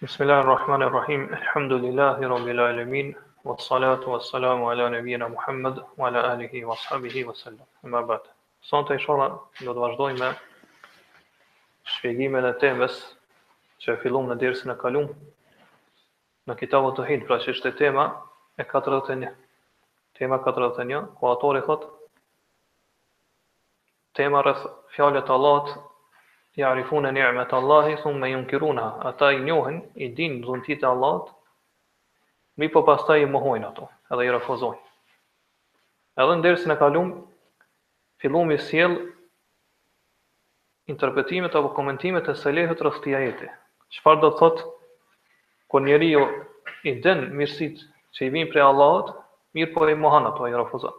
Bismillah Rahman Rahim Elhamdulillahi Rabbil Alemin Wa Salatu Wa Salamu Ala Nebina Muhammed Wa Ala Alihi Wa Sahabihi Wa Sallam Ema Bad Sot inshallah do të vazhdojmë shpjegimin e temës që e fillum në dersin e kalum në Kitabut Teuhid, pra që ishte tema e 41. Tema 41, ku autori thot, Tema rreth fjalës Allahut Ya'rifune ni'mete Allahi thumme yunkiruneha, Ata i njohin, i dinë dhuntitë e Allahut, mirëpo pastaj i mohojnë ato, edhe i refuzojnë. Edhe në dersin e kalum, fillum me i sjell interpretimet apo komentimet e selefit rreth këtij ajeti. Çfarë do të thotë kur njeriu i din mirësitë që i vijnë prej Allahut, mirëpo i mohon ato, i refuzon.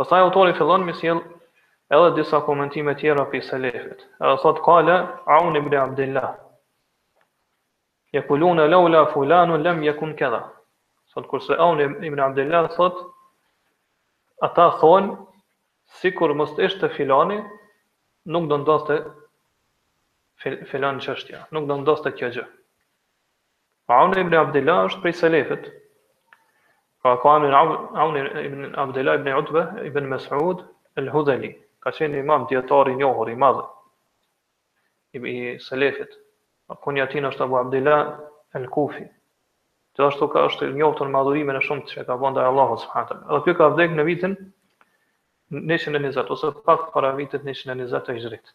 Pastaj autori fillon me sjell edhe disa komentime tjera prej selefit. Edhe thot kale Aun ibn Abdillah. Jekulun laula fulanu lam yakun kadha. Thot kurse Aun ibn Abdillah thot ata thon sikur mos të ishte filani nuk do ndodhte filan çështja, nuk do ndodhte kjo gjë. Aun ibn Abdillah është prej selefit. Pra ka emrin Aun ibn Abdillah ibn Utbe ibn Mes'ud el-Hudheli. Ka qenë imam dietar i njohur i madh i selefit. Kunja tij është Abu Abdillah el-Kufi. Gjithashtu ka është i njohur me adhurimin e shumtë që ka bën ndaj Allahut subhanahu teala. Edhe ky ka vdekur në vitin 120 ose pak para vitit 120 të Hijrit.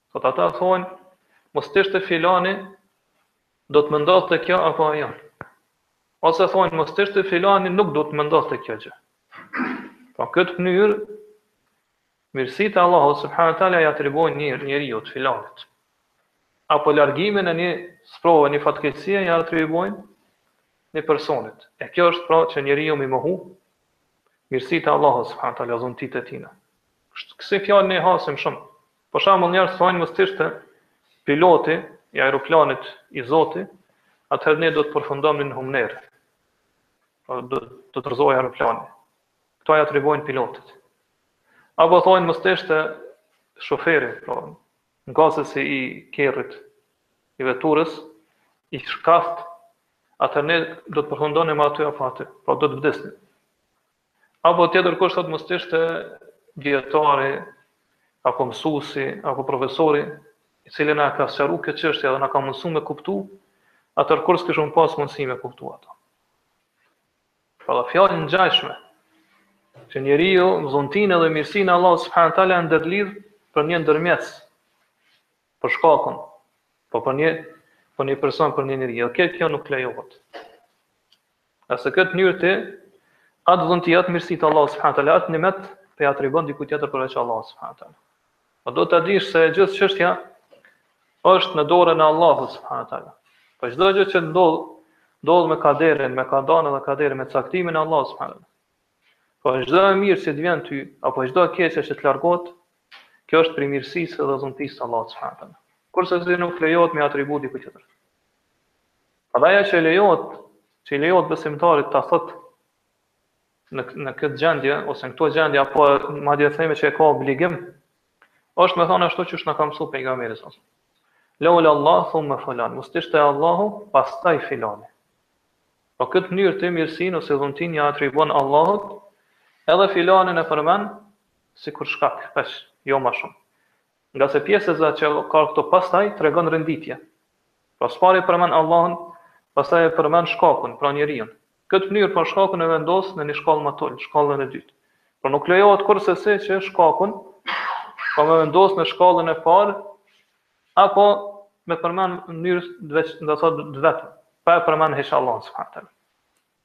Thot ata thonë, mos të ishte filani, do të më ndodhte kjo apo ajo. Ose thonë, mos të ishte filani, nuk do të më ndodhte kjo gjë. Pra këtë mënyrë, mirësit e Allahu subhanahu taala ia atribuojnë një njeriu të filanit. Apo largimin e një sprove, një fatkeqësie ia atribuojnë një personit. E kjo është pra që njeriu me i mohu mirësit e Allahu subhanahu taala dhuntit e tina. Kështu kësi fjalë ne hasim shumë. Për shembull, njerëzit thonë mos të ishte piloti i aeroplanit i zoti, atëherë ne do të përfundonim në humner. Po, do të rrëzohej aeroplani. Këto ja atribuojnë pilotit. Apo thonë mos të ishte shoferi, pra, po, ngasësi i kerrit i veturës, i shkathët, atëherë ne do të përfundonim aty apo aty. Pra, do të vdesnim. Apo tjetër kush thotë mos të ishte dijetari, apo mësuesi, apo profesori, i cili na ka sqaruar këtë çështje dhe na ka mësuar me kuptu, atëherë kurrë s'kishëm pas mundësi me kuptu ato. Pra dhe fjallë të ngjashme, që njeriu dhuntin edhe mirësin Allah subhanahu taala e ndërlidh për një ndërmjetës, për shkakun, po për një, për një person, për një njeri, dhe këtë kjo nuk lejohet. Ngase këtë mënyrë ti, atë dhunti atë mirësi të Allah subhanahu taala, atë nimet po ia atribon dikujt tjetër përveç Allah subhanahu taala. Po do ta dish se gjithë çështja është në dorën e Allahut subhanahu taala. Po çdo gjë që ndodh, ndodh me kaderin, me kadanën dhe kaderin me caktimin e Allahut subhanahu taala. Po çdo e mirë që të vjen ty, apo çdo e keqe që të largohet, kjo është prej mirësisë dhe dhuntisë të Allahut subhanahu taala. Kurrsesi nuk lejohet me atributi për tjetër. Edhe ajo që i lejohet, që i lejohet besimtarit ta thotë në në këtë gjendje ose në këto gjendje apo madje themi që e ka obligim, është me thonë ashtu që na ka mësuar pejgamberi sa. Laula Allah thumma fulan, mos të ishte Allahu, pastaj filani. Po këtë mënyrë ti mirësinë ose dhuntin ja atribon Allahut, edhe filanin e përmend sikur shkak, pesh, jo më shumë. Ngase pjeseza që ka këtu pastaj tregon renditje. Pra së pari e përmend Allahun, pastaj e përmend shkakun, pra njeriun. Këtë mënyrë pra shkakun e vendos në një shkallë më të ulët, shkallën e dytë. Por nuk lejohet kurrsesi që shkakun pra me vendos në shkallën e parë apo me përmend në mënyrë të veç, do thotë të vetëm, pa e përmend hiç Allahun subhanahu taala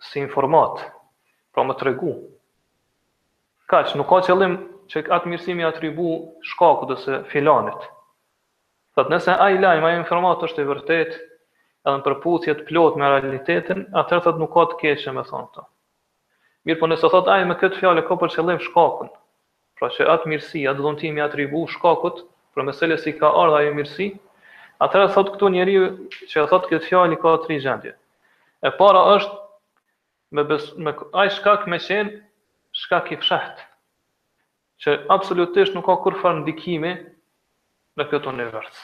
si informat, pra me tregu. Kaq, nuk ka qëllim që atë mirësi mi atribu shkakut ose filanit. Thot, nëse ai lajm, ai informat është i vërtet, edhe në përputhje të plot me realitetin, atëherë thot nuk ka të keqe me thonë këto. Mirëpo nëse thot ai me këtë fjalë ka për qëllim shkakun, Pra që atë mirësi, atë dhunti m'i atribu shkakut përmes cilës i ka ardhë ajo mirësi, atëherë thotë këtu njeriu që e thotë këtë fjalë i ka tri gjendje. E para është me besu, me ai shkak me qenë shkak i fshehtë, që absolutisht nuk ka kurrfarë ndikimi në këtë univers.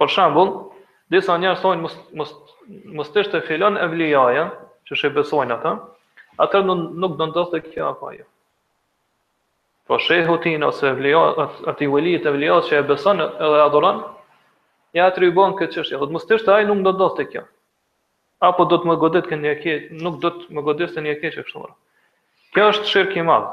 Për shembull, disa njerëz thonë mos mos mos të ishte filan evlijaja, që shi besojnë ata, atëherë nuk nuk do ndodhte kjo apo ajo. Po shehu ti ose evlija, ati veliu ti evlija që e beson edhe adhuron, ja atribuon këtë çështje, thotë mos të ishte ai nuk do ndodhte kjo. Apo do të më goditke një e keqe, nuk do të më goditte një e keqe e kështu. Kjo është shirk i madh.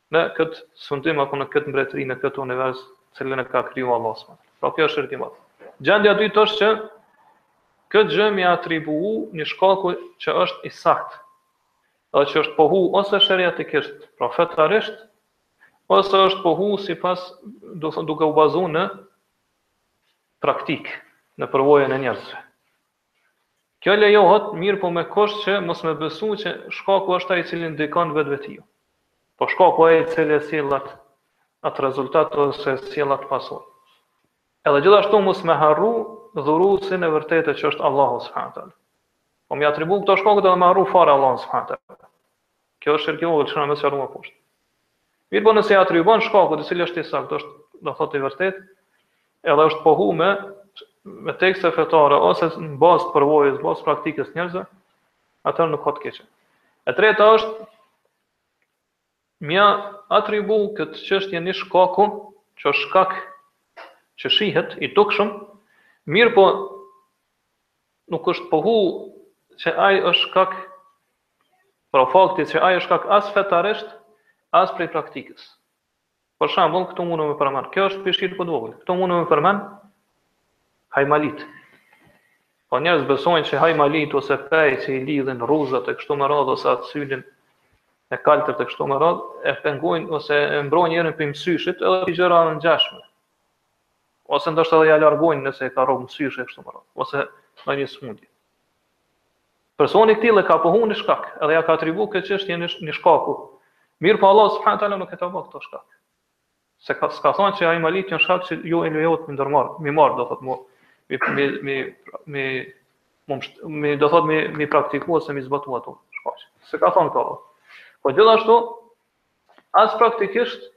në këtë sundim apo në këtë mbretëri, në këtë univers, të cilën e ka kriju Allah subhanahu. Pra kjo është shirk i madh. Gjendja e dytë është që këtë gjë me ia atribu një shkaku që është i saktë, edhe që është pohu ose sheriatikisht, pra fetarisht, ose është pohu sipas duke u bazu në praktikë, në përvojën e njerëzve. Kjo lejohet, mirëpo me kusht që mos me besu që shkaku është ai i cili ndikon vetvetiu, po shkaku ai i cili e sjell atë atë rezultat ose e sjell atë pasojë. Edhe gjithashtu mos me harru dhuruesin e vërtetë që është Allahu subhanahu wa taala. Po me ia atribu këto shkakut edhe me harru fare Allahun subhanahu wa taala. Kjo është shirk i vogël, siç kemi me sqaru më poshtë. Mirëpo nëse ia atribuon shkakut i cili është i saktë, është do thotë i vërtetë, edhe është pohu me me tekste fetare ose në bazë të përvojës, në bazë praktikës të njerëzve, atëherë nuk ka të keqe. E treta është me ia atribu këtë çështje një shkaku që është shkak që shihet i dukshëm, mirëpo nuk është pohu që ai është shkak Pra fakti që ai është shkak as fetarisht, as prej praktikës. Për shembull, këtu mundemi me përmend, kjo është prej shirkut të vogël, këtu mundemi me përmend hajmalitë. Po pra njerëz besojnë që hajmalitë ose penjtë që i lidhin rruzat e kështu me radhë ose atë synin e kaltër e kështu me radhë, e pengojnë ose e mbrojnë njeriun prej mësyshit edhe prej gjërave të ngjashme. Ose ndoshta edhe ia largojnë nëse e ka rrok mësyshi e kështu me radhë, ose ndonjë smundje. Personi i këtillë e ka pohu një shkak, edhe ia ka atribu këtë çështje një, një shkaku. Mirëpo Allah subhanahu taala nuk e ka bërë këto shkak. Se ka s'ka thonë që hajmalitë janë shkak që juve u lejohet me ndërmarr, me marr do thotë më me me me me më me do thotë me me praktiku ose me zbatu ato shkaqe. S'e ka thonë këto. Po gjithashtu as praktikisht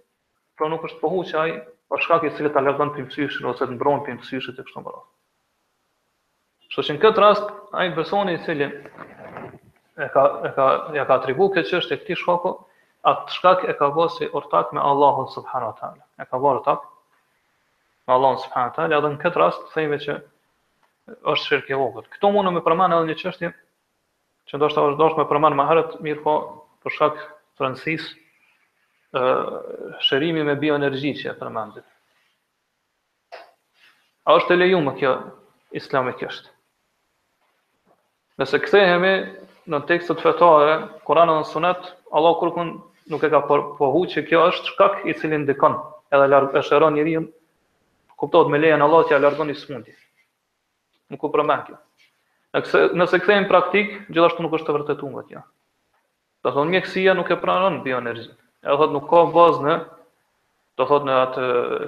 Pra nuk është pohu që ai është shkak i cili ta largon pi mësyshin ose të mbron pi mësyshit e kështu me radhë. Kështu që në këtë rast ai personi i cili e ka e ka ia ka atribu këtë çështje këtij shkaku, atë shkak e ka bërë si ortak me Allahun subhanahu wa taala. E ka bërë ortak me Allahun subhanahu wa taala, edhe në këtë rast themi që është shirk i vogël. Këtu mundemi me përmend edhe një çështje që ndoshta është dashur me përmend më herët, mirëpo për shkak të rëndësisë, shërimi me bioenergji që e përmendin. A është e lejume kjo islamikisht? Nëse kthehemi në tekstet fetare, Kur'an dhe Sunet, Allah kurkun nuk e ka pohu që kjo është shkak i cili ndikon edhe larg e shëron njeriun kuptohet me lejen e Allahut që ia largon një smundje. Nuk u përmend kjo. Nëse nëse kthehemi praktikisht, gjithashtu nuk është e vërtetuar kjo. Do thotë mjekësia nuk e pranon bioenergjinë. E thotë nuk ka bazë në do thotë në atë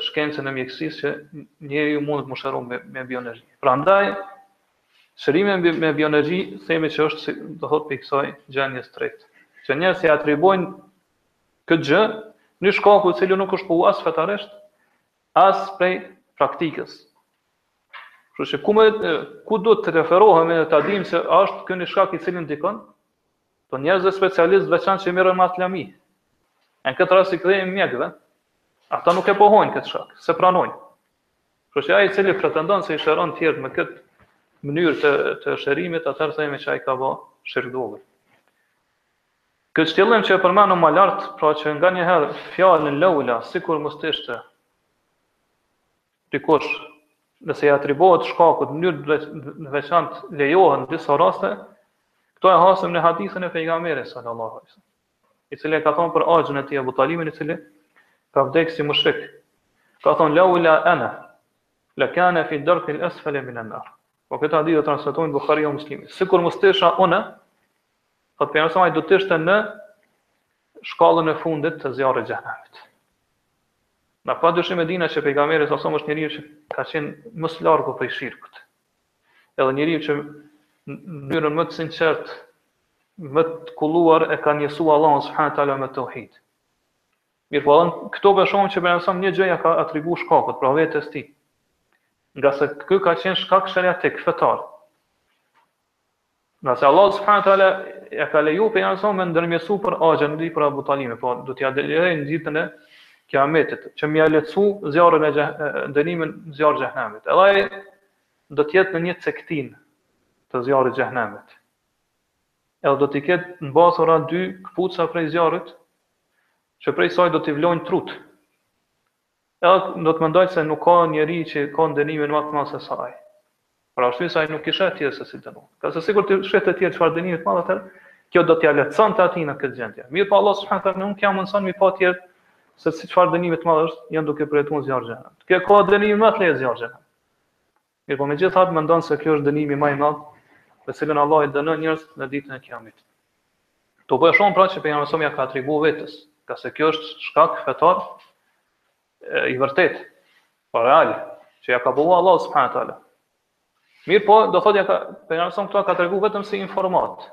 shkencën e mjekësisë që njeriu mund të shërojë me, me bioenergji. Prandaj shërimi me, me bioenergji themi që është do thotë prej kësaj gjendje të tretë. Që njerëzit e atribojnë këtë gjë në shkaku i cili nuk është po as fetarisht, as prej praktikës. Kështu që ku më ku duhet të referohemi ne ta dimë se a është ky një shkak i cili ndikon? Po njerëzve specialistë veçantë që merren me atë lëmi. Në këtë rast i kthehemi mjekëve. Ata nuk e pohojnë këtë shkak, s'e pranojnë. Kështu që ai i cili pretendon se i shëron të tjerë me këtë mënyrë të të shërimit, atëherë themi që ai ka ba shirk duhet. Ky shtjellim që e përmendëm më lart, pra që nganjëherë fjalën Leula sikur mos të ishte dikush nëse i atribuohet shkakut në mënyrë të veçantë lejohet në disa raste, këtë e hasim në hadithin e pejgamberit sallallahu alaihi wasallam, i cili e ka thënë për axhën e tij Abu Talibin i cili ka vdekur si mushrik. Ka thënë Leula ana la kana fi dark al-asfal min an-nar. Po këtë hadith e transmetojnë Buhariu dhe Muslimi. Sikur mos të isha unë, Thot pejgamberi sa do të ishte në shkallën e fundit të zjarrit të xhehenemit. Na pa dyshim e dina që pejgamberi sa është njeriu që ka qenë më së largu prej shirkut. Edhe njeriu që në mënyrën më të sinqertë, më të kulluar e ka njësu Allahun subhanahu wa taala me tauhid. Mirëpo, këtu po e shohim që pejgamberi a.s. një gjë ia ka atribu shkakut, pra vetes tij. Ngase ky ka qenë shkak shëriatik, fetar. Ngase Allahu subhanahu wa taala e ka lejuar pejgamberin sa me ndërmjetësu për axhën e tij për Abu Talibin, po do t'ia lejojë në ditën e Kiametit, që me ia lehtësu zjarrin e gjah, dënimin në zjarr xhehenemit. Edhe ai do të jetë në një cektin të zjarrit të xhehenemit. Edhe do t'i ketë mbathura dy këpuca prej zjarrit, që prej tyre do t'i vlojnë trut. Edhe ai do të mendojë se nuk ka njeri që ka dënimin më të madh se sa ai. Për arsye se ai nuk i sheh tjerë se si dënohen. Ngase sikur t'i shihte të tjerë çfarë dënimi të madh atëherë kjo do t'ia lehtësonte atij në këtë gjendje. Mirëpo Allah subhanahu teala nuk ia mundëson me i pa tjerë se si çfarë dënimi të madh është, janë duke përjetuar në zjarr xhehenem. Ky e ka dënimin më të lehtë në zjarr xhehenem. Mirëpo megjithatë mendon se ky është dënimi më i madh me të cilin Allahu i dënon njerëzit në ditën e Kiametit. Këtu po e shohim pra që pejgamberi sa ia ka atribuar vetes, ngase kjo është shkak fetar i vërtetë, po real, që ia ka bë Allahu subhanahu wa taala. Mirëpo, do thotë ia ka pejgamberi sa këtu ka treguar vetëm si informatë.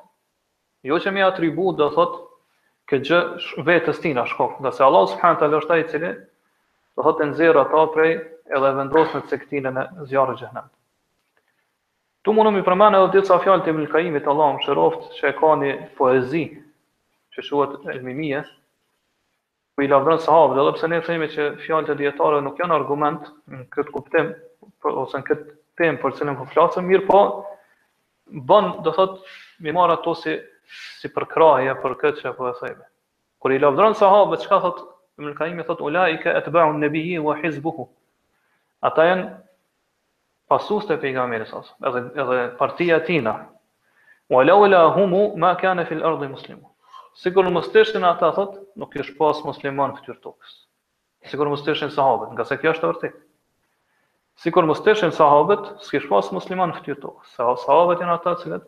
Jo që mi atribu do thot këtë gjë vetes tina shkak, nga se Allah subhanahu taala është ai i cili do thot e nxjerr ata prej edhe e vendos në cek skajin e zjarrit xhenem. Ktu mundu me i përmend edhe disa fjalë të Ibn Kaimit Allahu e mëshiroft, që e ka një poezi që quhet El Mimia, Kur i lavdëron sahabët, edhe pse ne themi që fjalët e dijetarëve nuk janë argument në këtë kuptim ose në këtë temë për cilën po flasim, mirëpo bën, do thotë, mi marr ato si si përkrahje për këtë që po e themi. Kur i lavdëron sahabët, çka thotë Ibn Kaimi thotë ulaika atba'un nabiyyi wa hizbuhu. Ata janë pasues të pejgamberit sa edhe edhe partia e tina wa laula humu ma kana fil ardi muslim sikur mos të ishin ata thot nuk kish pas musliman ftyr tokës sikur mos të ishin sahabët nga se kjo është e vërtetë sikur mos të ishin sahabët s'kish pas musliman ftyr tokës se sahabët janë ata të cilët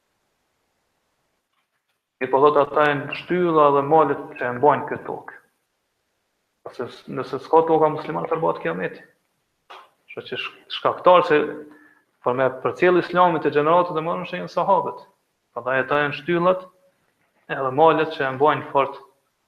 Mirëpo thotë ata janë shtylla dhe malet që e mbajnë këtë tokë. Se nëse s'ka toka musliman atëherë bëhet kiameti. Kështu që shkaktar se për me përcjell islamin te gjeneratat e mëdha janë sahabët. Prandaj ata janë shtyllat edhe malet që e mbajnë fort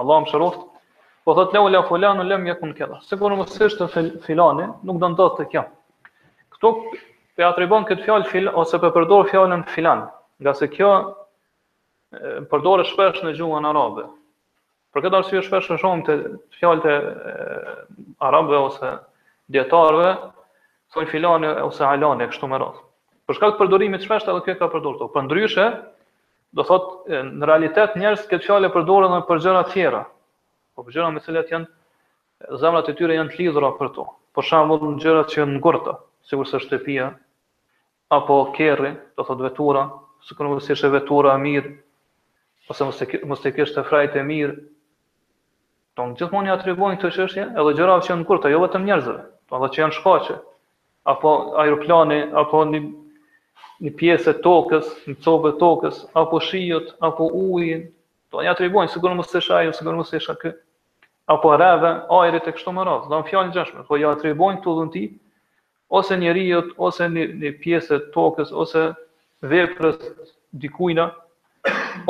Allahu e mëshiroftë. Po thot la ula fulanu lam yakun kaza. Sikur mos ishte filani, nuk do ndodhte kjo. Ktu pe atribon kët fjalë fil ose pe përdor fjalën filan, nga se kjo përdoret shpesh në gjuhën arabe. Për këtë arsye shpesh e shohim te fjalët e arabëve ose dietarëve thonë filani ose alani kështu me radhë. Për shkak të përdorimit shpesh edhe ky e ka përdorur këtu. Përndryshe, Do thot, në realitet njerëz këtë fjalë e përdorin edhe për gjëra të tjera. Po për gjëra me të cilat janë zemrat e tyre janë të lidhura për to. Për shembull, në gjërat që janë ngurta, sikurse shtëpia apo kerri, do thot vetura, sikur mos ishte vetura e mirë, ose mos e mos e kishte frenat e mirë, Don gjithmonë i atribuojnë këto çështje edhe gjërave që janë ngurta, jo vetëm njerëzve, por edhe që janë shkaqe. Apo aeroplani, apo një një pjesë e tokës, një copë e tokës, apo shiut, apo uji, do ia atribojnë, sikur mos t'ish ajo, sikur mos t'ish ky, apo reve, ajrit e kështu me radhë, domethënë fjalë ngjashme, po ja atribojnë këtë dhunti, ose njeriut, ose një, një pjesë e tokës, ose veprës dikujna,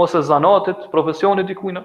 ose zanatit, profesionit dikujna,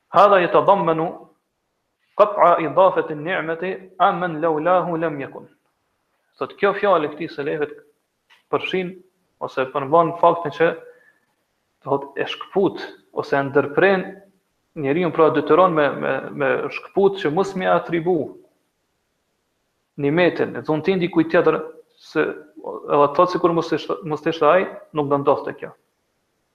Hadha yatadammanu qat'a idafati an-ni'mati 'an man lawlahu lam yakun. Thotë kjo fjalë e këtij selefit përfshin ose e përmban faktin që thotë e shkput ose e ndërpren njeriun pra detyron me me me shkput që mos me atribu nimetin, e dhuntin dikujt tjetër se edhe thotë sikur mos ishte mos ishte ai, nuk do ndodhte kjo.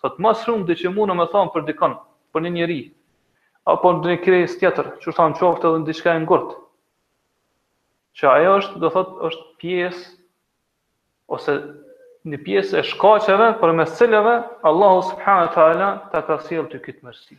Thot ma s'shumti që mundë me thonë për dikon, për një njeri, apo ndonjë krijes tjetër, që thonë qoftë edhe një diçka e ngurt, që ajo është, do thot, është pjesë, ose një pjesë e shkaqeve përmes cilëve, Allahu subhanahu wa ta'ala ta ka sjell ty këtë mirësi.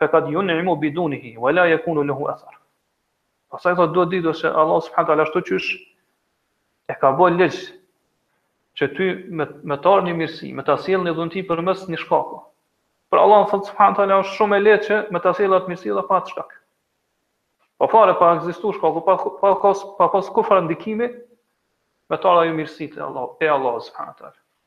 Fekad jun'imu bidunihi wa la jakunu lehu athar. Pastaj thotë duhet ditur se Allahu subhanahu taala ashtu qysh e ka bërë ligj që ty me, me t'ardhë një mirësi, me ta sjellë një dhunti përmes një shkaku. Për Allahun thotë subhanahu taala është shumë e lehtë që me ta sjellë atë mirësi dhe pa atë shkak. Po fare pa ekzistu shkaku, pa, pa, pa, pa pas kurfar ndikimi, me t'ardhë ajo mirësi te Allah, e Allahut subhanahu taala.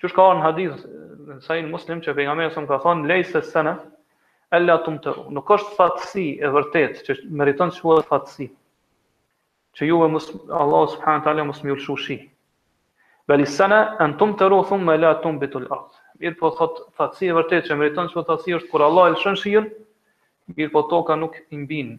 Qysh ka ardhur në hadith në Sahih Muslim që pejgamberi sa ka thënë lejse senetu en la tumtaru. Nuk është thatësi e vërtetë që meriton të quhet thatësi. Që juve Allah subhanahu taala mos me u lshu shi. Beli senetu en tumtaru thumma la tumbitul ard. Mirëpo thot thatësi e vërtetë që meriton të quhet thatësi është kur Allah e lëshon shiun, mirëpo toka nuk e mbin.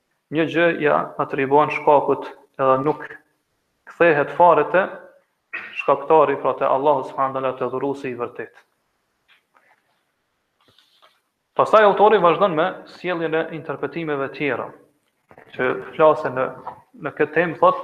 Një gjë ia atribuon shkakut edhe nuk kthehet fare te Shkaktari, pra te Allahu subhanahu wa taala, te Dhuruesi i vërtetë. Pastaj autori vazhdon me sjelljen e interpretimeve tjera që flasin në në këtë temë, thotë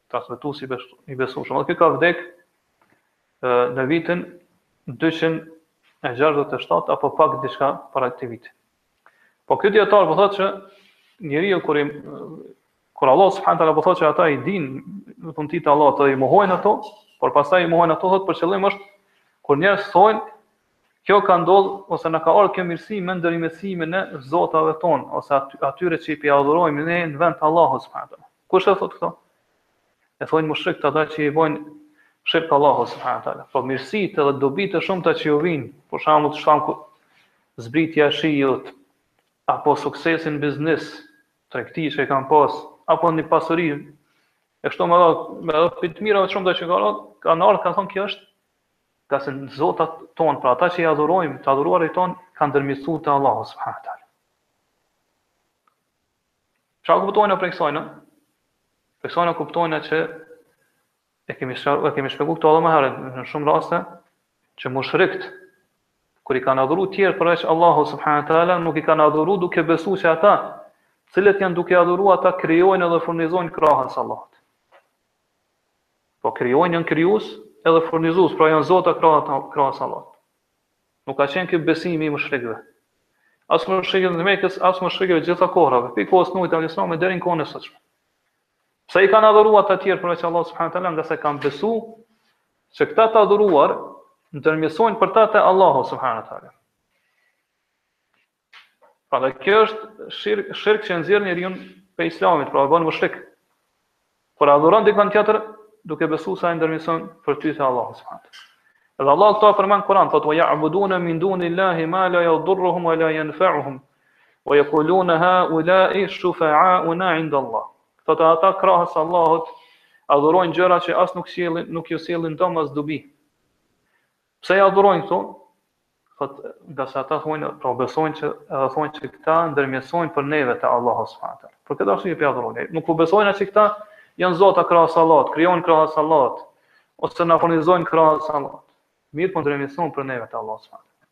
transmetues i besueshëm. Dhe ky ka vdek në vitin 267 apo pak diçka para këtij viti. Po ky dietar po thotë që njeriu kur i kur Allah subhanahu taala po thotë që ata i din dhuntitë e Allahut dhe i mohojnë ato, por pastaj i mohojnë ato thotë për qëllim është kur njerëzit thonë Kjo ka ndodh ose na ka ardh kjo mirësi me ndërmjetsimin e zotave ton ose atyre që pe adhurojmë ne në vend të Allahut subhanahu teala. Kush e thot këto? E thonë mushrikët ata që i bojnë shirk Allahut subhanahu teala. Po mirësitë dhe dobitë e shumta që ju vijnë, për shembull ta zëmë siç zbritja e shiut apo suksesi n'biznes, tregti që kanë pas, apo një pasuri e kështu me radhë, edhe për të mira të shumta që kanë ardhë, kanë ardhë, kanë thonë kjo është Ngase zotat tonë, pra ata që i adhurojmë, të adhuruarit tonë, kanë ndërmjetsu te Allahu subhanahu taala. Çka kuptojna prej ksajna? Prej ksajna kuptojna që e kemi, e kemi shpjegu këto edhe më herët, në shumë raste, që mushrikt, kur i kanë adhuru tjerë përveç Allahu subhanahu taala, nuk i kanë adhuru duke besu që ata, të cilët janë duke adhuru, ata krijojnë edhe furnizojnë krahas Allahut. Po krijojnë janë krijues edhe furnizues, pra janë zota krahas krahas Allahut. Nuk ka qenë ky besimi i mushrikëve. As mushrikët e Mekës, as mushrikët e gjitha kohërave, pe kohës Nuhit alejhi selam deri në kohën e sotshme. Pse i kanë adhuruar të tjerë përveç Allahut subhanahu teala, ngase kanë besu se këta të adhuruar ndërmjetësojnë për ta te Allahu subhanahu teala. Pra dhe kjo është shirk, shirk që e nxjerr njeriun prej islamit, pra e bën mushrik. Por adhuron dikon tjetër duke besuar se ai ndërmjetëson për ty te Allahu subhanahu wa taala. Dhe Allahu këta i përmend në Kur'an, thotë wa ya'buduna min dunillahi ma la yadurruhum wa la yanfa'uhum wa yaquluna ha'ula'i shufa'auna 'inda Allah. Thotë ata krahas Allahut adhurojnë gjëra që as nuk sjellin, nuk ju sjellin dom as dobi. Pse i adhurojnë këto? Thotë, ngase ata thonë, pra besojnë që, edhe thonë që këta ndërmjetësojnë për neve te Allahu subhanahu wa taala. Për këtë arsye po i adhurojnë. Nuk po besojna që këta janë zota krahas Allahut, krijojnë krahas Allahut, ose na furnizojnë krahas Allahut. Mirëpo ndërmjetësojnë për neve te Allahu subhanahu wa taala.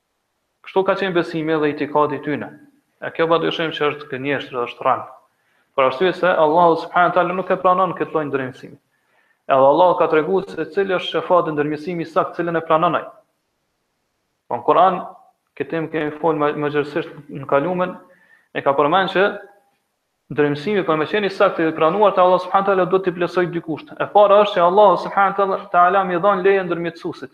Kështu ka qenë besimi dhe itikadi i tyne. E kjo padyshim që është gënjeshtër dhe është rrenë. Për arsye se Allahu subhanahu wa taala nuk e pranon këtë lloj ndërmjetësimi. Edhe Allahu ka treguar se cili është shefaati dhe ndërmjetësimi i saktë, cilën e pranon ai. Po në Kur'an, këtë temë kemi fol më, më gjerësisht në të kalumen, e ka përmend që ndërmjetësimi për me qenë i saktë dhe pranuar te Allahu subhanahu wa taala duhet t'i plotësojë dy kushte. E para është që Allahu subhanahu wa taala me i dhon leje ndërmjetësuesit.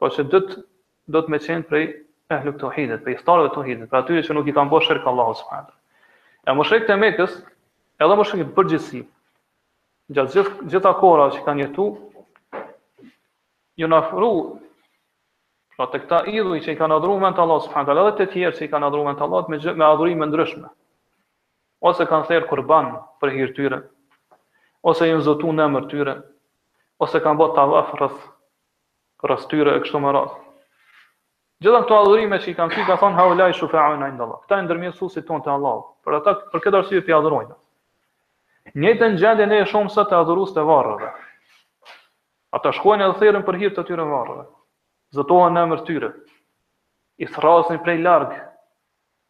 Po së dyti duhet me qenë prej ehlu teuhidit, prej ithtarëve të teuhidit, pra atyre që nuk i kanë bo shirk Allahut subhanahu teala. E mushrikët e Mekës, edhe mushrikët në përgjithsi, gjatë gjith, gjitha kohërat që kanë jetu, janë afru, pra te këta idhuj që i kanë adhru në vend të Allahut subhanahu edhe të tjerë që i kanë adhru në vend të Allahut, me, me adhurime të ndryshme, ose kanë therë kurban për hirë tyre, ose janë zotu në emër tyre, ose kanë bo tavaf rreth përreth tyre e kështu me radhë. Gjitha këto adhurime që i kanë kry, kanë thënë haulai shufa'una inda Allah. Këta janë ndërmjetësuesit tonë te Allahu. Pra ata për këtë arsye i adhurojnë. Njëjtën gjendje ne e shohim sot te adhuruesit e varreve. Ata shkojnë edhe therin për hir të atyre varreve. Zotohen në emër tyre. I thrrasin prej larg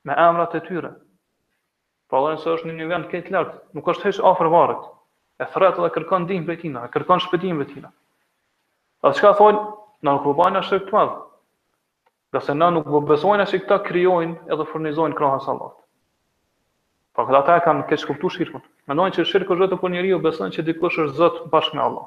me emrat e tyre. Pra edhe nëse është në një vend të largët, nuk është hiç afër varrit, e thërret dhe kërkon ndihmë prej tina, e kërkon shpëtim prej tina. Dhe çka thonë, na nuk po bajna shirk të madh, ngase na nuk po besojna që këta krijojnë edhe furnizojnë krahas Allahut. Pra këta ata e kanë keqkuptu shirkun. Mendojnë që shirk është vetëm kur njeriu beson që dikush është zot bashkë me Allah.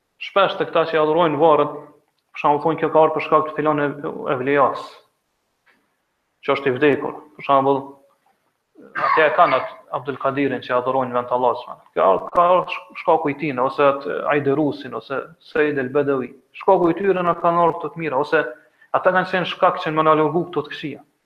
Shpesh te këta që i adhurojnë varret, për shembull thonë kjo ka ardhur për shkak të filan evlias, që është i vdekur. Për shembull, atje e kanë atë Abdul Kadirin që adhurojnë në vend të Allahut. Me ka ardh shkaku i tij ose atë Aiderusin ose Said el Bedawi. Shkaku i tyre na kanë ardhur këto të mira ose ata kanë qenë shkak që me na largu këto të këqija.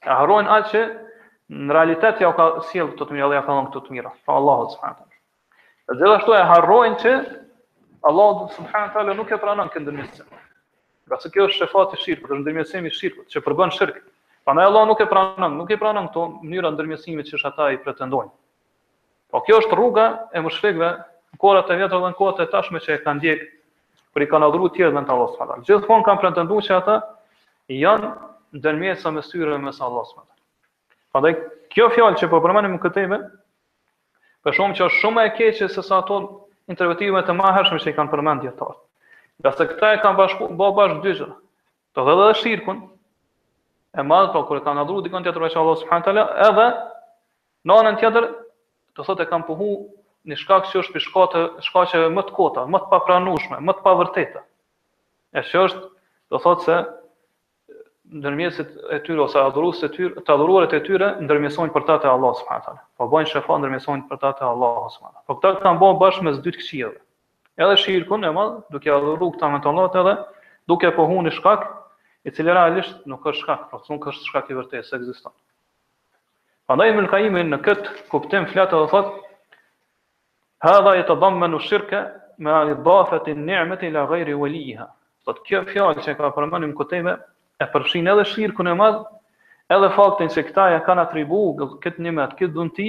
E harrojnë atë që në realitet jau ka sjellë këto të mira dhe ja ka dhënë këto të mira. Pra Allahu subhanahu taala. Dhe gjithashtu e harrojnë që Allahu subhanahu taala nuk e pranon këtë ndërmjetësim. Ngase kjo është shefat i shirkut, është ndërmjetësim i shirkut që përbën shirk. Prandaj Allahu nuk e pranon, nuk e pranon këto mënyra ndërmjetësimi që ata i pretendojnë. Po kjo është rruga e mushrikëve në kohërat e vjetra dhe në kohët e tashme që e kanë ndjek pra i kanë adhuru tjerë në vend të Allahut subhanahu wa taala. Gjithmonë kanë pretenduar që ata janë ndërmjetësa mes tyre dhe mes Allahut subhanahu wa taala. Prandaj kjo fjalë që po përmendim në këtë temë për shkak që është shumë më e keqe se sa ato interpretime të mëhershme që i kanë përmend dijetarët. Ngase këta e kanë bashku bë bashkë dy gjëra. Të dhe dhe shirkun e madh pra kur e kanë adhuruar dikon tjetër veç Allahu subhanahu wa taala edhe Në anën tjetër, do thotë e kanë pohu një shkak që është prej shkaqe, shkaqeve më të kota, më të papranueshme, më të pavërteta. E që është, do thotë se ndërmjetësit e tyre ose adhuruesit e tyre, të adhuruarit e tyre ndërmjetësojnë për ta te Allahu subhanahu wa taala. Po bëjnë shefat ndërmjetësojnë për ta te Allahu subhanahu wa taala. Po këta kanë bërë bashkë mes dy të këqijave. Edhe shirkun e madh, duke adhuruar këta në vend të Allahut edhe duke pohu një shkak i cili realisht nuk është shkak, po nuk është shkak i vërtetë s'ekziston. Prandaj Ibn Qayyim në këtë kuptim flet dhe thotë Hadha yatadammanu shirka ma idafati an-ni'mati ila ghayri waliyyiha. Thotë kjo fjalë që ka përmendur Kutejbe e përfshin edhe shirkun e madh, edhe faktin se këta ja kanë atribuar këtë nimet, këtë dhunti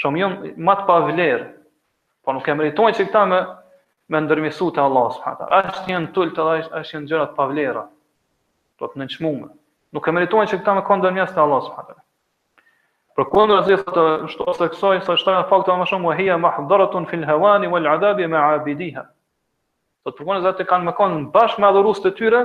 Shumë janë më të pavlerë. Po nuk e meritojnë që këta me me ndërmjetësu te Allah subhanahu taala. Është janë të ulët, është janë gjëra të pavlera. Do thotë të nënçmuara. Nuk e meritojnë që këta me kanë ndërmjetës te Allah subhanahu taala. Përkundër asaj thotë ashtu ose kësaj sa është një fakt më shumë hiya mahdaratun fil hawani wal adhabi ma abidiha. Do thotë përkundër zotat kanë me kanë bashkë me adhurues të tyre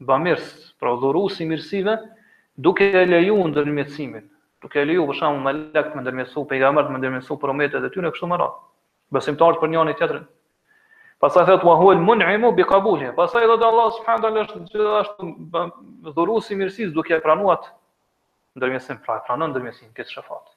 bamirësi, pra dhuruesi i mirësive, duke e lejuar ndërmjetësimin, duke e lejuar për shembull melekët me ndërmjetësu pejgambert me ndërmjetësu për umetet e tyre kështu me radhë. Besimtarët për njëri tjetrin. Pastaj thotë wa huwal mun'imu bi qabuliha. Pastaj thotë Allah subhanahu taala është gjithashtu dhuruesi i mirësisë duke e pranuar ndërmjetësim, pra e pranon ndërmjetësim këtë shafat.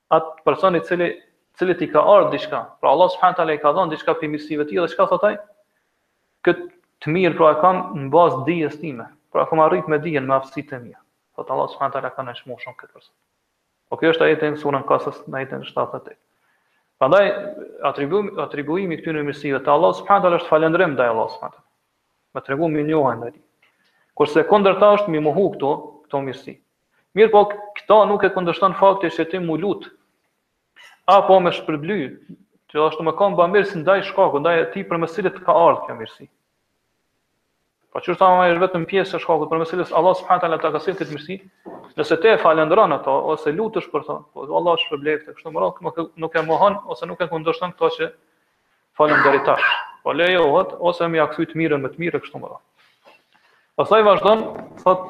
atë person i cili cilit i ka ardhur diçka. Pra Allah subhanahu taala i ka dhënë diçka prej mirësive të tij dhe çka thotë ai? Kët të mirë pra e kam në bazë dijes time. Pra kam arrit me dijen me aftësitë e mia. Thot Allah subhanahu taala ka nënçmu shumë këtë person. Po kjo është ajeti në surën Kasas në ajetin 78. Prandaj atribuimi atribuimi këtyre mirësive të Allah subhanahu taala është falëndrim ndaj Allah subhanahu taala. Me tregu mirënjohje ndaj tij. Kurse kundërta është me i mohu këto këto mirësi. Mirëpo, këto nuk e kundërshton fakti që ti me u lut apo me shpërbly, që ashtu me kanë bamirës ndaj shkaku, ndaj atij përmes cilit të ka ardhë kjo mirësi. Po siç thamë ai vetëm pjesë e shkakut përmes cilës Allah subhanahu taala ta ka sjell këtë mirësi. Nëse ti e falëndron ato ose lutesh për to, po Allah të shpërbleftë, kështu me radhë nuk e nuk e mohon ose nuk e kundërshton këto që falënderi tash. Po lejohet ose me ia kthy të mirën me të mirë kështu me radhë. Pastaj vazhdon, thot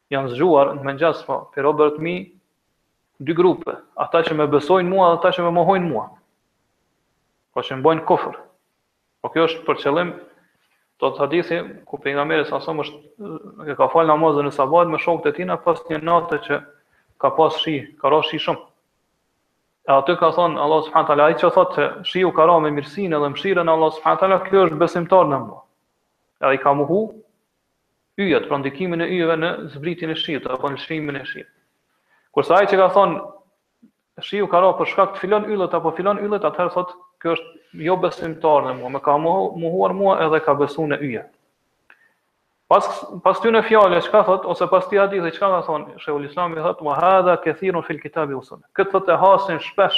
Janë zgjuar në mëngjes po, prej robërve të mi dy grupe, ata që më besojnë mua dhe ata që më mohojnë mua. Po që më bojnë kufër. Po kjo është për qëllim do thot hadithi ku pejgamberi s.a.v.s. e ka fal namazin e sabahit me shokët e tina pas një nate që ka pas shi, ka ra shi shumë. E aty ka thonë Allah subhanahu taala ai që thotë se shiu ka ra me mirësinë dhe mëshirën e Allah subhanahu taala, ky është besimtar në mua. Edhe i ka mohu yjet, pra ndikimin e yjeve në zbritjen e shiut apo në lëshimin e shiut. Kurse ai që ka thonë shiu ka rënë për shkak të filon yllit apo filon yllit, atëherë thotë ky është jo besimtar në mua, më ka mohuar mua edhe ka besuar në yje. Pas pas ktyne fjalëve çka thot ose pas ktij hadithi çka ka thon Sheikhul Islami thot wa hadha kathirun fil kitab wa sunna. Këtë thot e hasin shpesh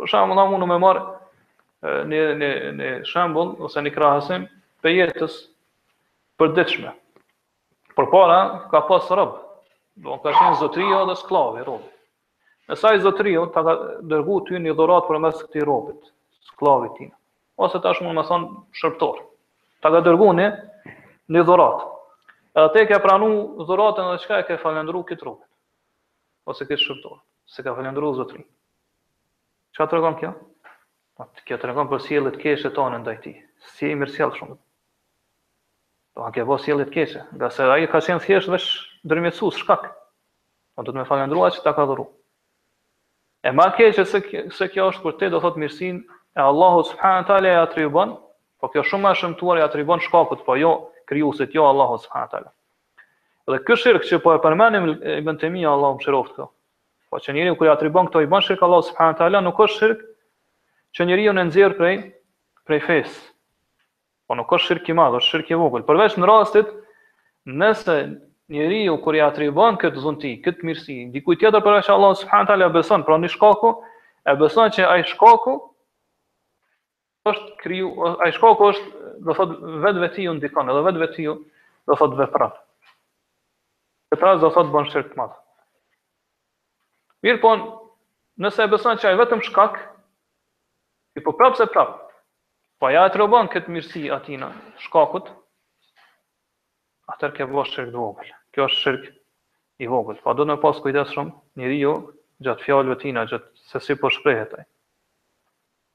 Për shembull, na mundem me marr në në në shembull ose në krahasim prej jetës përditshme. Përpara, ka pas rob, po ka qenë zotriu dhe skllavi, robi. Nëse ai zotriu, ta ka dërgu ty një dhuratë përmes këtij robit, skllavit tij. Ose tash mun me thonë shërbëtor. Ta ka dërgu një, një dhuratë. Edhe ti e ke pranu dhuratën dhe çka e ke falendru këtë robin. ose këtë shërbëtor, s'e ke falendëruar zotrinë. Çka tregon kjo? Po kjo tregon për sjellje të keqe tënde ndaj tij. S'je i mirësjellë shumë. Po a ke vë sjellje të keqe, ngase ai ka qenë thjesht veç ndërmjetësues shkak. Po duhet me falendru ai që ta ka dhuru. E më keqe se se kjo është kur ti do thot mirësin e Allahu subhanahu teala e atribon, po kjo shumë ma e shëmtuar e atribon shkakut, po jo krijuesit, jo Allahu subhanahu teala. Dhe ky shirk që po e përmendim Ibn Tejmija Allahu mëshiroftë këto. Po që njeriu kur i atribon këto i ban shirk Allahu subhanahu wa taala nuk është shirk që njeriun e nxjerr prej prej fes. Po nuk është shirk i madh, është shirk i vogël. Përveç në rast nëse njeriu kur i atribon këtë dhunti, këtë mirësi, dikujt tjetër përveç Allahu subhanahu wa taala e beson, pra ai shkaku e beson që ai shkaku është krijues, ai shkaku është, do thot vetvetiu ndikon, edhe vetvetiu do thot vepron. Këtë rast do thot bën shirk të madh. Mirëpo, nëse e beson që ai vetëm shkak, mirëpo prapë se prapë, po ja atribon këtë mirësi atina, shkakut, atëherë ka bërë shirk të vogël. Kjo është shirk i vogël. Pra po don me pas kujdes shumë, njeriu, gjatë fjallëve tina, gjatë se si po shprehet ai.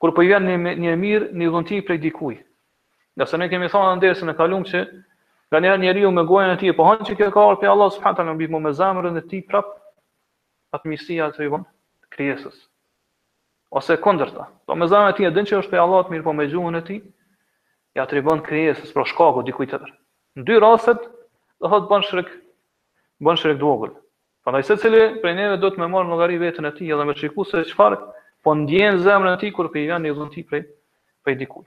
Kur po i vjen një e mirë, një dhunti prej dikujt. Ngase ne kemi thënë në dersin e kaluar që nganjëherë njeriu me gojën e tij pohon që kjo ka ardhur prej Allahut subhanahu taala mirëpo me zemrën e tij prap atë mirësi ja atribon krijesës. Ose e kundërta. Po me zemrën e tij e din që është prej Allahut, mirëpo me gjuhën e tij ja atribon krijesës pra shkakut dikujt tjetër. Në dyja rastet do thotë bën shirk bën shirk të vogël. Prandaj secili prej neve duhet me marrë llogari veten e tij edhe me shiku se çfarë po ndjen në zemrën e tij kur i vjen një dhunti prej prej dikujt.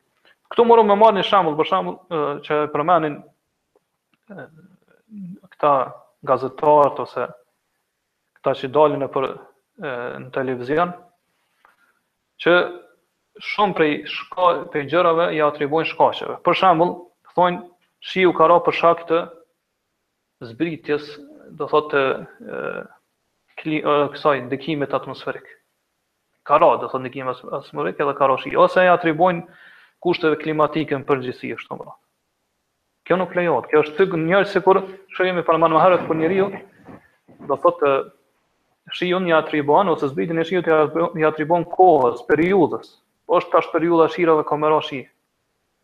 Këtu mundëm me marrë një shembull, për shembull që e përmenin këta gazetarët ose këta që dalin nëpër televizion që shumë prej shka, prej gjërave ia atribojnë shkaqeve. Për shembull, thonë shiu ka ra për shkak të zbritjes, do thotë kësaj ndikimit atmosferik. Ka ra, do thotë ndikimi atmosferik edhe ka ra shi, ose ia atribojnë kushteve klimatike në përgjithësi e kështu me radhë. Kjo nuk lejohet, kjo është e njëjtë sikur shembulli që përmendëm më herët kur njeriu, do thotë shiun ja atribon, ose zbritjen e shiut ja atribon kohës, periudhës, po është tash periudha e shirave ka me ra shi,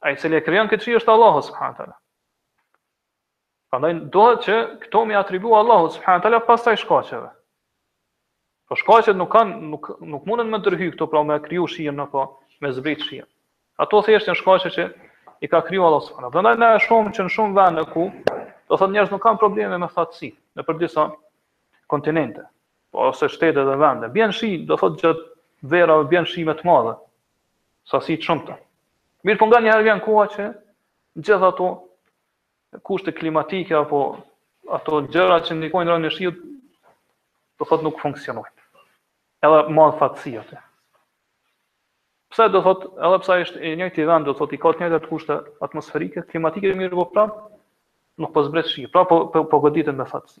Ai i cili e krijon këtë shi është Allahu subhanahu teala. Prandaj duhet që këto me ia atribu Allahut subhanahu teala pastaj shkaqeve. Po shkaqet nuk kanë nuk nuk mundën me ndërhy këtu pra me kriju shiun apo me zbrit shiun. Ato thjesht janë shkaqe që i ka kriju Allahu subhanahu teala. Prandaj na e shohim që në shumë vende ku do thotë njerëzit nuk kanë probleme me thatësi nëpër disa kontinente po ose shtete dhe vende. Bjen shi, do thotë gjatë verave bjen shi me të madhe. sasi të shumta. Mirëpo nganjëherë vjen koha që gjithë ato kushte klimatike apo ato gjëra që ndikojnë rënien e shiut, do thot nuk funksionojnë. Edhe ka thatësi aty. Pse do thot, edhe pse është i njëjti vend, do thot i ka të njëjtat kushte atmosferike, klimatike mirëpo prap nuk po zbret shi, prap po po, po goditen me thatësi.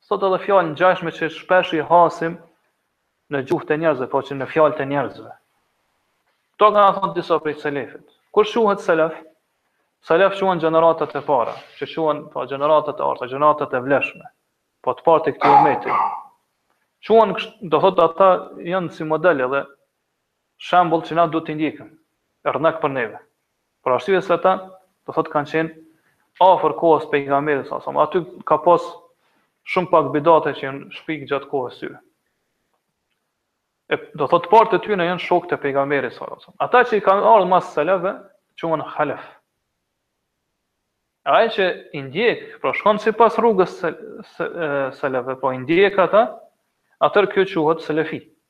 Sot edhe fjalë të ngjashme që shpesh i hasim në gjuhët e njerëzve, po që në fjalët e njerëzve. Kto kanë thënë disa prej selefit. Kush quhet selef? Selef quhen gjeneratat e para, që quhen po gjeneratat e arta, gjeneratat e vlefshme. Po të parët e këtij umeti. Quhen do thotë ata janë si model edhe shembull që na duhet t'i ndjekim, jërnek për neve. Për arsye se ata, do thotë kanë qenë afër kohës së pejgamberit sa sa. Aty ka pas shumë pak bidate që janë shpik gjatë kohës së E do thotë partë e tyre janë shokët e pejgamberit sa sa. Ata që kanë ardhur mas selefve, quhen halef. Ai që i ndjek, pra shkon sipas rrugës së selefve, po i ndjek ata, atër kjo quhet selefi.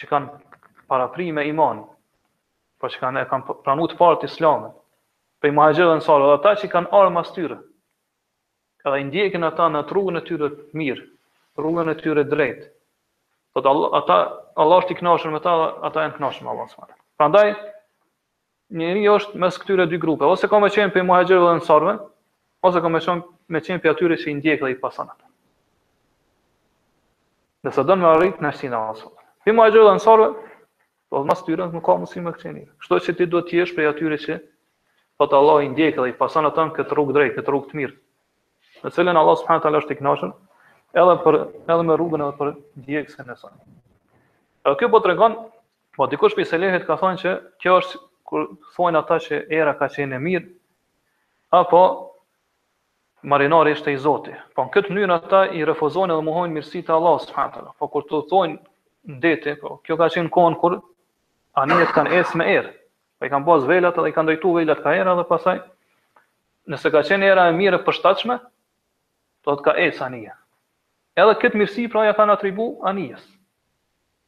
që kanë parapri me iman, pra që kanë, e kanë pranu të partë islamin, prej muhaxhirëve ensarëve, dhe ata që kanë ardh mas tyre, edhe i ndjekin ata në të rrugën e tyre të mirë, rrugën e tyre të drejtë, dhe ata, Allah është i knaqun me ta, dhe ata janë knaqun me Allah, s.a. Prandaj, Njeri është mes këtyre dy grupeve, ose ka me qenë prej muhaxhirve dhe ensarve, ose ka me qenë, me qenë prej atyre që i ndjekin dhe i pasojnë ata. Dhe nëse don me arrit në shqina asot. Prej muhaxhirve dhe ensarve, po dhe mas tyre nuk ka mundësi me qenë. Kshtu që ti duhet t'jesh prej atyre që, po thotë Allah i ndjekin dhe i pasojnë ata në këtë rrugë të drejtë, këtë rrugë të mirë. Në të cilën Allah subhanehu teala është i knaqun, edhe, për, edhe me rrugën edhe për ndjekësit e saj. Kjo po tregon Po dikush prej selefit ka thënë që kjo është kur thonë ata që era ka qenë e mirë apo marinari ishte i zoti. Po në këtë mënyrë ata i refuzojnë edhe mohojnë mirësitë e Allahut subhanahu Po kur të thonë n'det, po kjo ka qenë kohën kur anijet kanë ecë me erë. Po i kanë bërë velat edhe i kanë drejtuar velat kah era dhe pastaj nëse ka qenë era e mirë e përshtatshme, do thotë ka ecë anija. Edhe këtë mirësi pra ia kanë atribu anijes.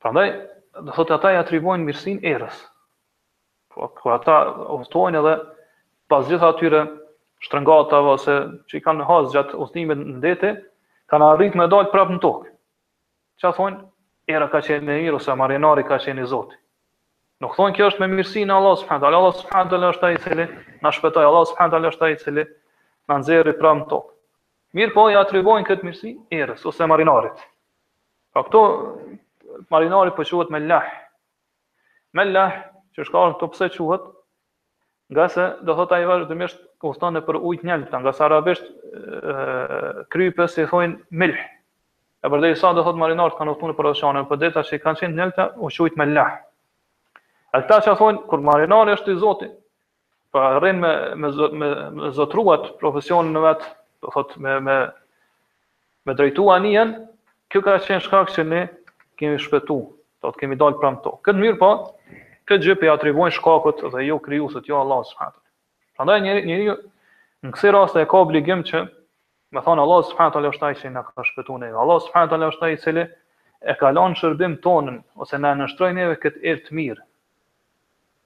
Prandaj, do të thotë ata i atribuojnë mirësinë erës. Po kur ata udhtojnë edhe pas gjitha atyre shtrëngatave ose që i kanë hasë gjatë udhëtimit në det, kanë arritë me dalë prapë në tokë. Ça thonë, era ka qenë e mirë ose marinari ka qenë i zoti. Nuk thonë kjo është me mirësinë e Allahut subhanehu teala, Allahu subhanehu teala është ai i cili na shpëtoi, Allahu subhanehu teala është ai i cili na nxori prapë në tokë. Mirëpo i atribuojnë këtë mirësi erës ose marinarit. Pra këto, marinari pse quhet melah. Melah, që shkakun këtu pse quhet, ngase do thot ai vazhdimisht udhton nëpër ujë të njelmët, ngase arabisht krypës i thojn milh. E përderisa do thot marinarët kanë udhëtu nëpër oqeane, nëpër deta që kanë qenë njelmëta u quajt melah. E këta që thojn kur marinari është i zoti, Pra arrin me me me, me zotru profesionin e vet, do thot me me me drejtu anijen, kjo ka qenë shkak që ne kemi shpëtu, do thot kemi dalë pra në tokë. Këtë mënyrë po këtë gjë ia atribuojnë shkakut dhe jo krijuesit, jo Allahut subhanahu wa taala. Prandaj njeriu njeriu në këso raste e ka obligim që me thon Allahu subhanahu wa taala është ai që na ka shpëtuar ne. Allahu subhanahu wa taala është ai i cili e ka lënë në shërbim tonin ose na nënshtroi neve këtë erë të mirë.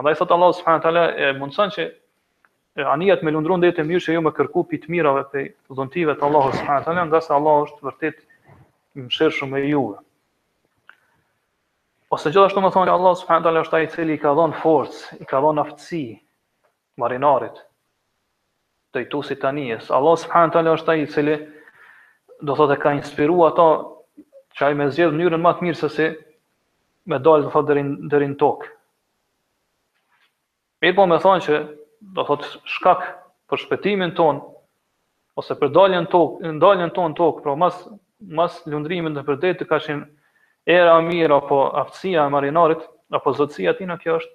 Andaj thot Allahu subhanahu teala e mundson që anijat me lundru në det, në mënyrë që ju me kërku pi të mirave prej dhuntive të Allahut subhanahu teala, ngase Allahu është vërtet i mëshirshëm me juve. Ose gjithashtu me thon Allahu subhanahu teala është ai i cili i ka dhënë forcë, i ka dhënë aftësi marinarit. drejtuesit të anijes. Allah subhanahu wa taala është ai i cili do thotë e ka inspiru ata që ai me zgjedh mënyrën më të mirë se si me dalë do thotë deri deri në tokë. Mirëpo me thon që do thotë shkak për shpëtimin ton ose për daljen tokë, daljen ton në tokë, pra mas mas lundrimit nëpër det ka qenë era e mirë apo aftësia e marinarit apo zotësia e tijna kjo është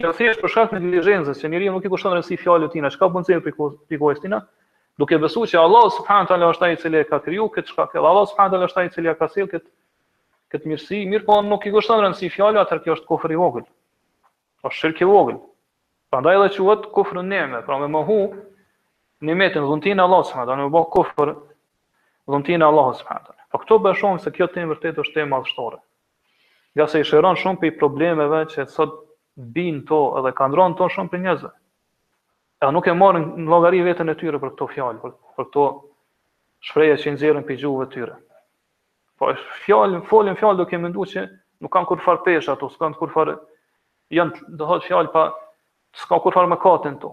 Kjo thjesht për shkak të neglizhencës, që njeriu nuk i kushton rëndësi fjalës tina, çka bën se nxjerr prej gojës tina, duke besuar që Allah subhanahu wa taala është ai i cili e ka kriju këtë çka ka. Allah subhanahu wa taala është ai i cili ka sjell këtë këtë mirësi, mirëpo nuk i kushton rëndësi fjalës, atëherë kjo është kufër i vogël. Është shirk i vogël. Prandaj edhe quhet kufrun nime, pra me mohu nimetin dhuntin e Allah subhanahu wa taala, me bë kufër dhuntin e Allah subhanahu wa taala. Pra këtu po e shohim se kjo temë vërtet është temë madhështore. Ngase i shëron shumë prej problemeve që sot bin në to edhe kanë ra në to shumë prej njerëzve. E nuk e marrin në llogari veten e tyre për këto fjalë, për, për këto shprehje që i nxjerrin prej gjuhëve tyre. Po fjalë, folin fjalë duke mendu që nuk kanë kurfarë peshe ato, s'kanë kurfarë, janë, do thotë fjalë pa, s'ka kurfarë mëkati në to.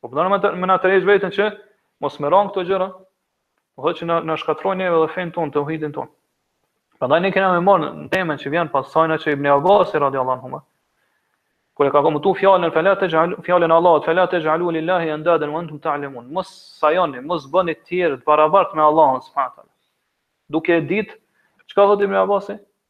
Po pra dona me na e rujt veten që mos me ra në këto gjëra, po do thot që na, na shkatërrojnë neve dhe fenë tonë, teuhidin tonë. Prandaj ne kena me marrë në temën që vjen pas sajna që Ibn Abasi radiallahu anhuma. Kur e ka komentu fjalën, fjalën e Allahut, fela texhalu lillahi endaden, ue entum ta'lemun, mos sajoni, mos bëni tjerë të barabart me Allahun, subhanahu teala. Duke e dit, çka thot Ibn Abasi?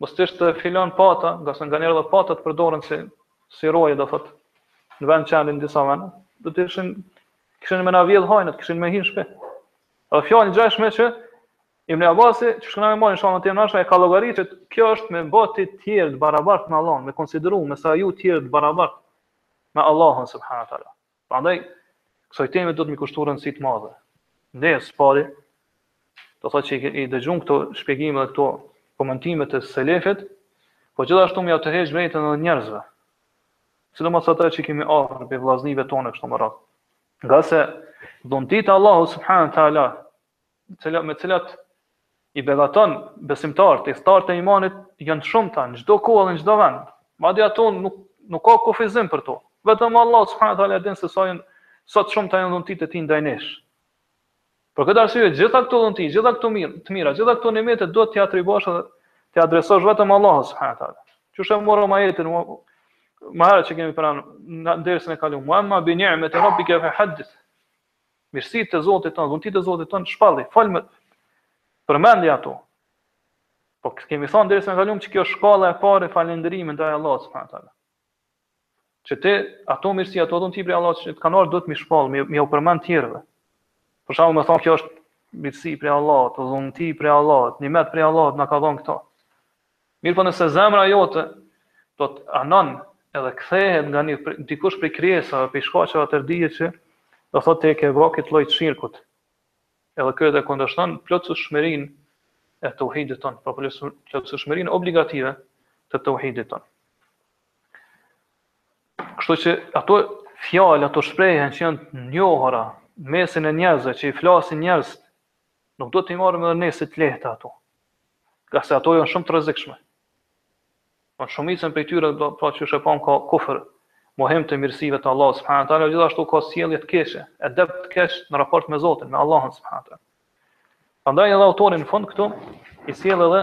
Mos të ishte filan pata, nga se nganjëherë edhe patat përdoren si si roje do thotë në vend qenit në disa vende, do të ishin kishin me na vjedh hajnat, kishin me hi në shpi. Edhe fjalë ngjashme që Ibn Abasi, qysh kena me marrë inshallah teala, e ka llogarit që kjo është me ba të tjerët të barabartë me Allahun, me konsideru, me saju tjerë të barabartë me Allahun, subhanahu wa taala. Prandaj kësaj teme duhet me i kushtu rëndësi të madhe. Ne së pari do të thotë që i dëgjojmë këto shpjegime dhe këto komentime të selefit, po gjithashtu me ja tërheq vërejtjen edhe njerëzve. Sidomos ata që i kemi afër prej vllaznive tonë kështu me radhë. Ngase dhuntitë e Allahut subhanahu wa taala me cilat me cilat i begaton besimtarët, ithtarët e imanit janë të shumta në çdo kohë dhe në çdo vend. Madje ato nuk nuk ka kufizim për to. Vetëm Allah subhanahu wa taala din se sa janë sa të shumta janë dhuntit e tij ndaj nesh. Për këtë arsye gjitha këto dhunti, gjitha këto mirë, të mira, gjitha këto nimete duhet t'i atribosh dhe t'i adresosh vetëm Allahut subhanahu wa taala. Qysh e morëm ajetin më herët që kemi thanë në dersin e kaluar. Wa amma bi ni'mati rabbika fa haddith. Mirësitë e Zotit ton, dhuntitë e Zotit ton, shpalli, fol, përmendi ato. Po kemi thënë në dersin e kalum që kjo është shkalla e parë e falënderimit ndaj Allahut subhanahu teala. Që ti ato mirësi ato dhunti prej Allahut që të kanë ardhur duhet me i shpall, me me jau përmend të tjerëve. Për shembull, me thanë kjo është mirësi prej Allahut, dhunti prej Allahut, nimet prej Allahut na ka dhënë këto. Mirëpo nëse zemra jote do thotë anon edhe kthehet nga një dikush prej krijesave, prej shkaqeve atëherë dije që do thotë ti ke ba këtë lloj të shirkut. Edhe ky e kundërshton plotësueshmërinë e tauhidit ton, pra plotësueshmërinë obligative të tauhidit ton. Kështu që ato fjalë, ato shprehje që janë të njohura në mesin e njerëzve që i flasin njerëzit Nuk duhet t'i marrim edhe ne si të lehta ato. Ngase ato janë shumë të rrezikshme. Në shumicën prej tyre pra qysh e pam ka kufër, mohim të mirësive të Allahut subhanahu teala, gjithashtu ka sjellje të keqe, edeb të keq në raport me Zotin, me Allahun subhanahu teala. Prandaj edhe autori në fund këtu i sjell edhe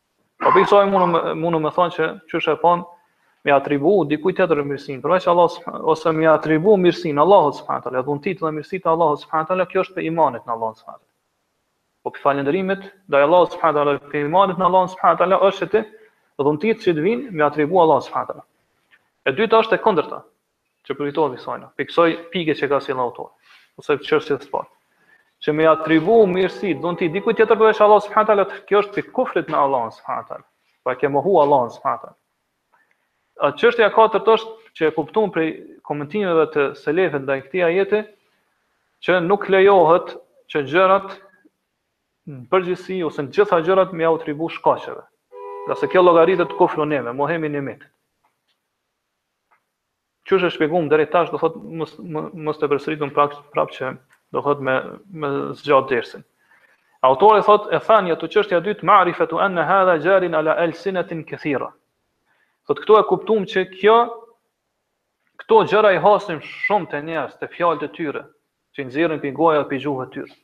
Po prej kësaj mund mund me thanë që qysh e pam me atribu dikujt tjetër mirësinë, përveç Allahut ose me atribu mirësinë Allahut subhanahu taala, dhuntitë dhe mirësitë e Allahut subhanahu taala, kjo është prej imanit në Allahun subhanahu taala. Po prej falënderimit ndaj Allahut subhanahu taala, prej imanit në Allahun subhanahu taala është që ti dhuntitë që të vin me atribu Allahut subhanahu taala. E dyta është e kundërta. Që përfitohet prej saj, prej kësaj pike që ka sjellë autori, ose çështjes së parë. Që me atribu mirësi, dhunti dikujt tjetër përveç Allahut subhanahu taala, kjo është pi kufrit me Allah subhanahu taala. Pra ke mohu Allah subhanahu taala. A çështja e katërt është që e kuptuam prej komentimeve të selefëve ndaj këtij ajeti që nuk lejohet që gjërat në përgjithësi ose të gjitha gjërat me atribu shkaqeve. Ngase kjo llogaritet kufru ni'me, mohim i nimetit. Qysh e shpjeguam deri tash, do thotë mos mos të përsëritum prapë prapë që do thotë me me zgjat dersin. Autori thotë ethanijetu çështja e dytë ma'rifatu anna hadha jarin ala alsinatin kathira. Thotë këtu e kuptuam që kjo këto gjëra i hasim shumë te njerëz te fjalët e tyre, që i nxjerrin pi goja e pi gjuhës tyre.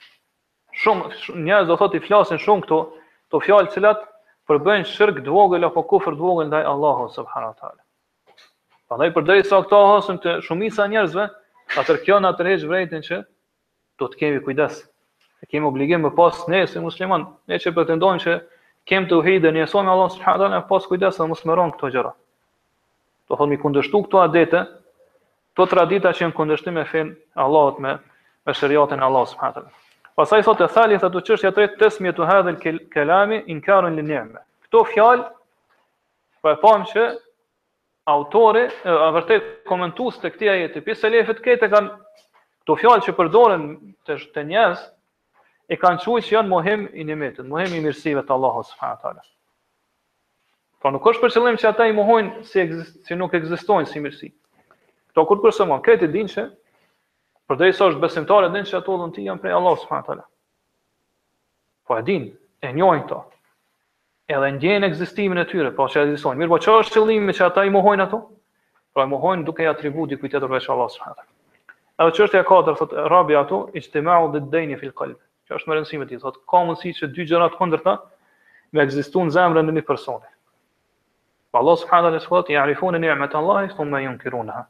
Shumë njerëz do thotë i flasin shumë këto, këto fjalë të cilat përbëjnë shirk të vogël apo kufër të vogël ndaj Allahut subhanahu wa taala. Prandaj përderisa këto hasen te shumica e njerëzve, atëherë kjo na tërheq vërejtën që do të kemi kujdes. E kemi obligim me pas ne si musliman, ne që pretendojmë që kem teuhid dhe njësojmë Allahun subhanahu wa taala me pas kujdes dhe mos me ra në këto gjëra. Do thotë m'i kundërshtu këto adete, Këto tradita që janë në kundërshtim me fenë e Allahut me me shariatin e Allahut subhanahu wa taala. Pastaj thotë ethalithatu çështja e tretë tesmijetu hadhë el kelami inkarun li ni'me. Këto fjalë po e pam që autori e vërtet komentuesit e këtij ajeti, ose selefët këte kanë këto fjalë që përdoren te te njerëz e kanë thënë se janë mohim i nimetit, mohim i mirësive të Allahut subhanahu wa taala. Po nuk është për qëllim që ata i mohojnë si ekzist, si nuk ekzistojnë si mirësi. Kto kur kurse më, këtë e dinë që përderisa është besimtar e dinë që ato dhunti janë prej Allahut subhanahu teala. Po e dinë, e njohin këto. Edhe ndjejnë ekzistimin e tyre, pra që ekzistojnë. Mirëpo çfarë është qëllimi që ata i mohojnë ato? Pra i mohojnë duke i atribu dikujt tjetër veç Allahut subhanahu teala. Edhe çështja e katërt thotë rabiatu, ijtimau diddejni fil qalbi Kjo është me rëndësi me dit, thotë, ka mundësi që dy gjëra të kundërta me ekzistu në zemrën e një personi. Pra Allah subhanahu wa taala jarifune nimet Allahi thumma yunkirunha.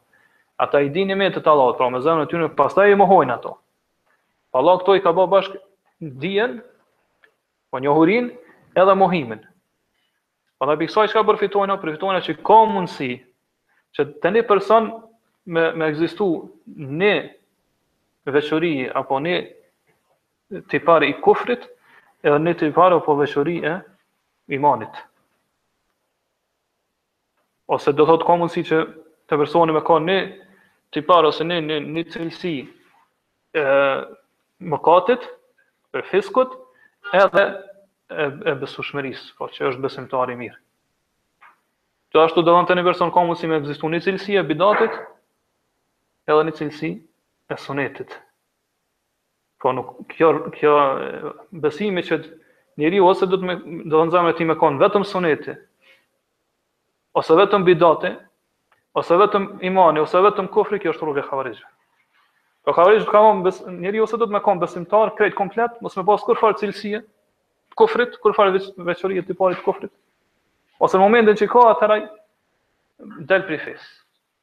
Ata i dinë nimetet e Allahut, pra me zemrën e tyre, pastaj i mohojnë ato. Pra Allahu këto i ka ba bashkë dijen, apo njohurinë edhe mohimin. Pra edhe pi kësaj çka përfitojna, përfitojna që ka mundësi që te një person me me ekzistu një veçori apo një tipar i kufrit edhe një tipar apo veçori e imanit. Ose do thotë ka mundësi që te personi me ka një tipar ose një një një cilësi e mëkatit, e fiskut, edhe e, e besushmërisë, po që është besimtar i mirë. Kështu domethënë te një person ka mundësi me ekzistu një cilësi e bidatit, edhe një cilësi e sunetit. Po nuk, kjo, kjo besimi që njeriu ose dohet me, domethënë zemra e tij me konë vetëm suneti, ose vetëm bidati, ose vetëm imani, ose vetëm kufri, kjo është rrugë e khavarixhëve. Po khavarixhët kanë besu, njeriu ose dohet me kon besimtar krejt komplet, mos me pas kurfar cilësie t'kufrit, kurfar veçorie, tipari t'kufrit. Ose në momentin që i ka atëherë del prej fes.